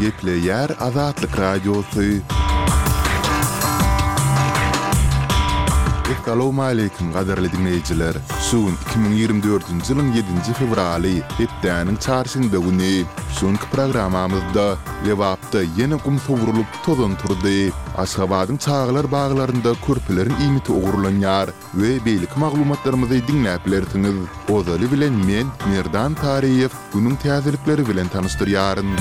Gepleýär Azatlyk Radiosy. Essalowmaleýkim, gadyrly diňleýjiler! Şu gün iki müň ýigrimi dördünji ýylyň ýedinji fewraly, hepdäniň çarşenbe güni. Şu günki programmamyzda Lebapda ýene gum sowrulyp, tozan turdy. Aşgabadyň çagalar baglarynda körpeleriň iýmiti ogurlanýar. we beýleki maglumatlarymyzy diňläp bilersiňiz. Ozaly bilen men, Merdan Taryýew, günüň täzelikleri bilen tanyşdyrýaryn.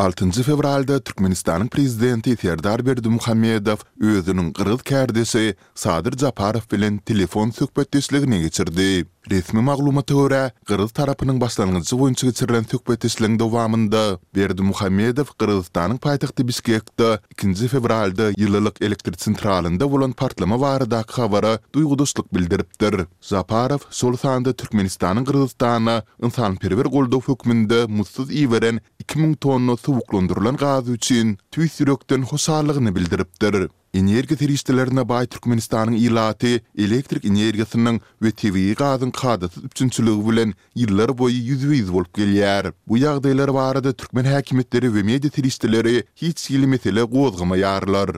Altynjy fewralda Türkmenistanyň Prezidenti Serdar Berdimuhamedow özüniň gyrgyz kärdeşi Sadyr Japarow bilen telefon söhbetdeşligini geçirdi. Resmi maglumata görä, gyrgyz tarapynyň başlangyjy boýunça geçirilen söhbetdeşligiň dowamynda Berdimuhamedow Gyrgyzystanyň paýtagty Bişkekde ikinji fewralda ýylylyk elektr tsentralynda bolan partlama baradaky habara duýgudaşlyk bildiripdir. Japarow şol sanda Türkmenistanyň Gyrgyzystana ynsanperwer goldaw hökmünde muzdsuz iberen iki müň tonna suwuklandyrylan gazy üçin tüýs ýürekden hoşallygyny bildiripdir. Energiýa serişdelerine baý Türkmenistanyň ilaty elektrik energiýasynyň we tebigy gazyň kadasyz üpjünçiligi bilen ýyllar boýy ýüzbe-ýüz bolup gelýär. Bu ýagdaýlar barada türkmen häkimiýetleri we media serişdeleri hiç hili mesele gozgamaýarlar.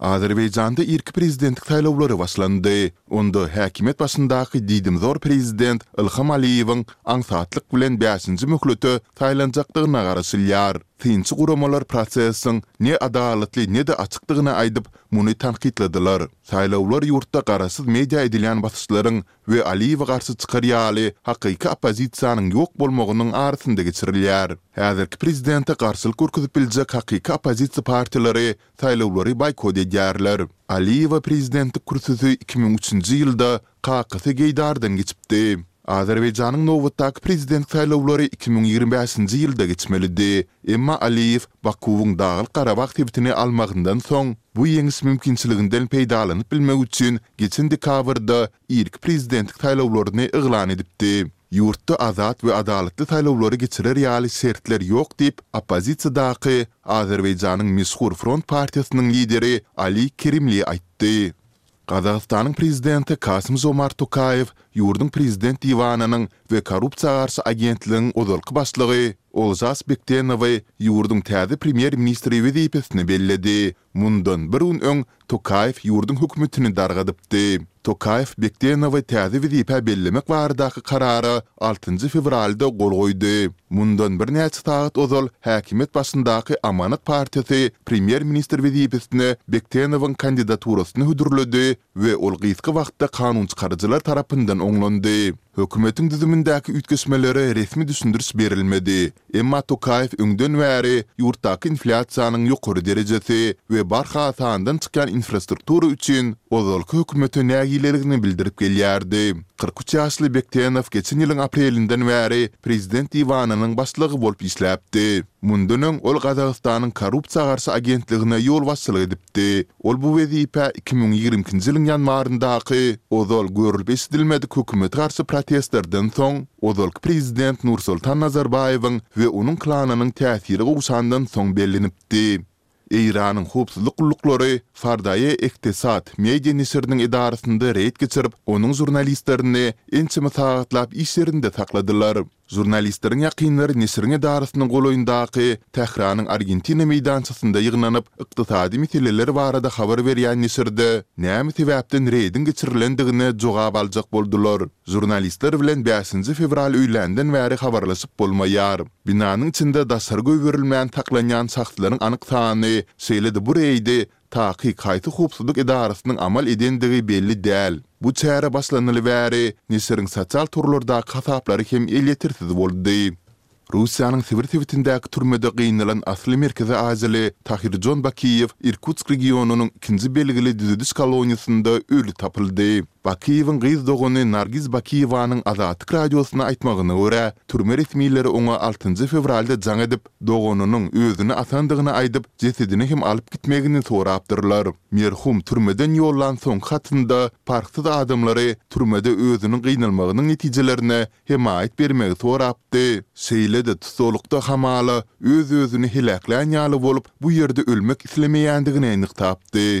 Azerbaýjanda irki prezidentlik saýlawlary başlandy. Onda häkimiýet başyndaky diýdimzor prezident Ilham Aliýewiň aňsatlyk bilen bäşinji möhlete saýlanjakdygyna garaşylýar. Synçy guramalar prosesiň ne adalatly ne-de açykdygyny aýdyp, muny tankytladylar. Saýlawlar ýurtda garaşsyz media edilýän basyşlaryň we Aliýewe garşy çykar ýaly hakyky oppozisiýanyň ýok bolmagynyň arasynda geçirilýär. Häzirki prezidente garşylyk görkezip biljek hakyky oppozisiýa partiýalary saýlawlary boýkot edýärler. Aliýewa prezidentlik kürsüsi iki müň üçünji ýylda kakasy Geýdardan geçipdi. Azerbaýjanyň nobatdaky prezident saýlawlary iki müň ýigrimi bäşinji ýylda geçmelidi, emma Aliýew Bakuwyň Daglyk-Garabag sebitini almagyndan soň, bu ýeňiş mümkinçiliginden peýdalanyp bilmek üçin geçen dekabrda irki prezidentlik saýlawlaryny yglan edipdi. Ýurtda azat we adalatly saýlawlary geçirer ýaly şertler ýok diýip, oppozisiýadaky Azerbaýjanyň meşhur Front partiýasynyň lideri Ali Kerimli aýtdy. Gazagystanyň prezidenti Kasym-Žomart Tokaýew ýurduň prezident diwanynyň we korrupsiýa garşy agentligiň ozalky başlygy Olžas Bektenowy ýurduň täze premýer-ministri wezipesine belledi. Mundan bir gün öň Tokaýew ýurduň hökümetini dargadypdy. Tokaýew Bektenowy täze wezipä bellemek baradaky karara altynjy fewralda gol goýdy. Mundan birnäçe sagat ozal häkimiýet başyndaky Amanat partiýasy premýer-ministr wezipesine Bektenowyň kandidaturasyny hödürledi we ol gysga wagtda kanunçykaryjylar tarapyndan oňlandy. Hökümetiň düzümindäki üýtgeşmelere resmi düşündiriş berilmedi, emma Tokaýew öňden bäri ýurtdaky inflýasiýanyň ýokary derejesi we barha sandan çykýan infrastruktura üçin ozalky hökümete nägileligini bildirip gelýärdi. Kyrk üç ýaşly Bektenow geçen ýylyň aprelinden bäri prezident diwanynyň başlygy bolup işläpdi. Mundan öň, ol Gazagystanyň korrupsiýa garşy agentligine ýolbaşçylyk edipdi. Ol bu wezipä iki müň ýigrimi ikinji ýylyň ýanwaryndaky, ozal görlüp-eşidilmedik hökümete garşy protestlerden soň, ozalky prezident Nursultan Nazarbaýewiň we onuň klanynyň täsiri gowşandan soň bellenipdi. Eýranyň howpsuzlyk gulluklary Fardaye Ektesad media neşiriniň edarasynda reýd geçirip, onuň žurnalistlerini ençeme sagatlap iş ýerinde sakladylar. Žurnalistleriň ýakynlary neşiriň edarasynyň golaýyndaky Tähranyň Argentina meýdançasynda ýygnanyp, ykdysady meseleler barada habar berýän neşirde näme sebäpden reýdiň geçirilendigine jogap aljak boldular. Žurnalistler bilen bäşinji fewral öýländen bäri habarlaşyp bolmaýar. Binanyň içinde daşary goýberilmän saklanýan şahslaryň anyk sany, şeýle-de bu reýdi Takyk haýsy howpsuzlyk edarasynyň amal edendigi belli däl. Bu çäre başlanyly bäri neşiriň sosial torlardaky hasaplary hem elýetersiz boldy. Russiýanyň Sibir sebitindäki türmede gynalan asly merkezi aziýaly Tahirjon Bakiýew Irkutsk regionynyň ikinji belgili düzediş koloniýasynda öli tapyldy. Bakiýewiň gyz dogany Nargiz Bakiýewanyň Azatlyk Radiosyna aýtmagyna görä, türme resmileri oňa altynjy fewralda jaň edip, doganynyň özüni asandygyny aýdyp, jesedini hem alyp gitmegini sorapdyrlar. Merhum türmeden ýollan soňky hatynda parhsyz adamlary türmede özüniň gynalmagynyň netijelerine hemaýat bermegi sorapdy. Şeýle-de tussaglykda hamala öz-özüni heläklän ýaly bolup, bu ýerde ölmek islemeýändigini nygtapdy.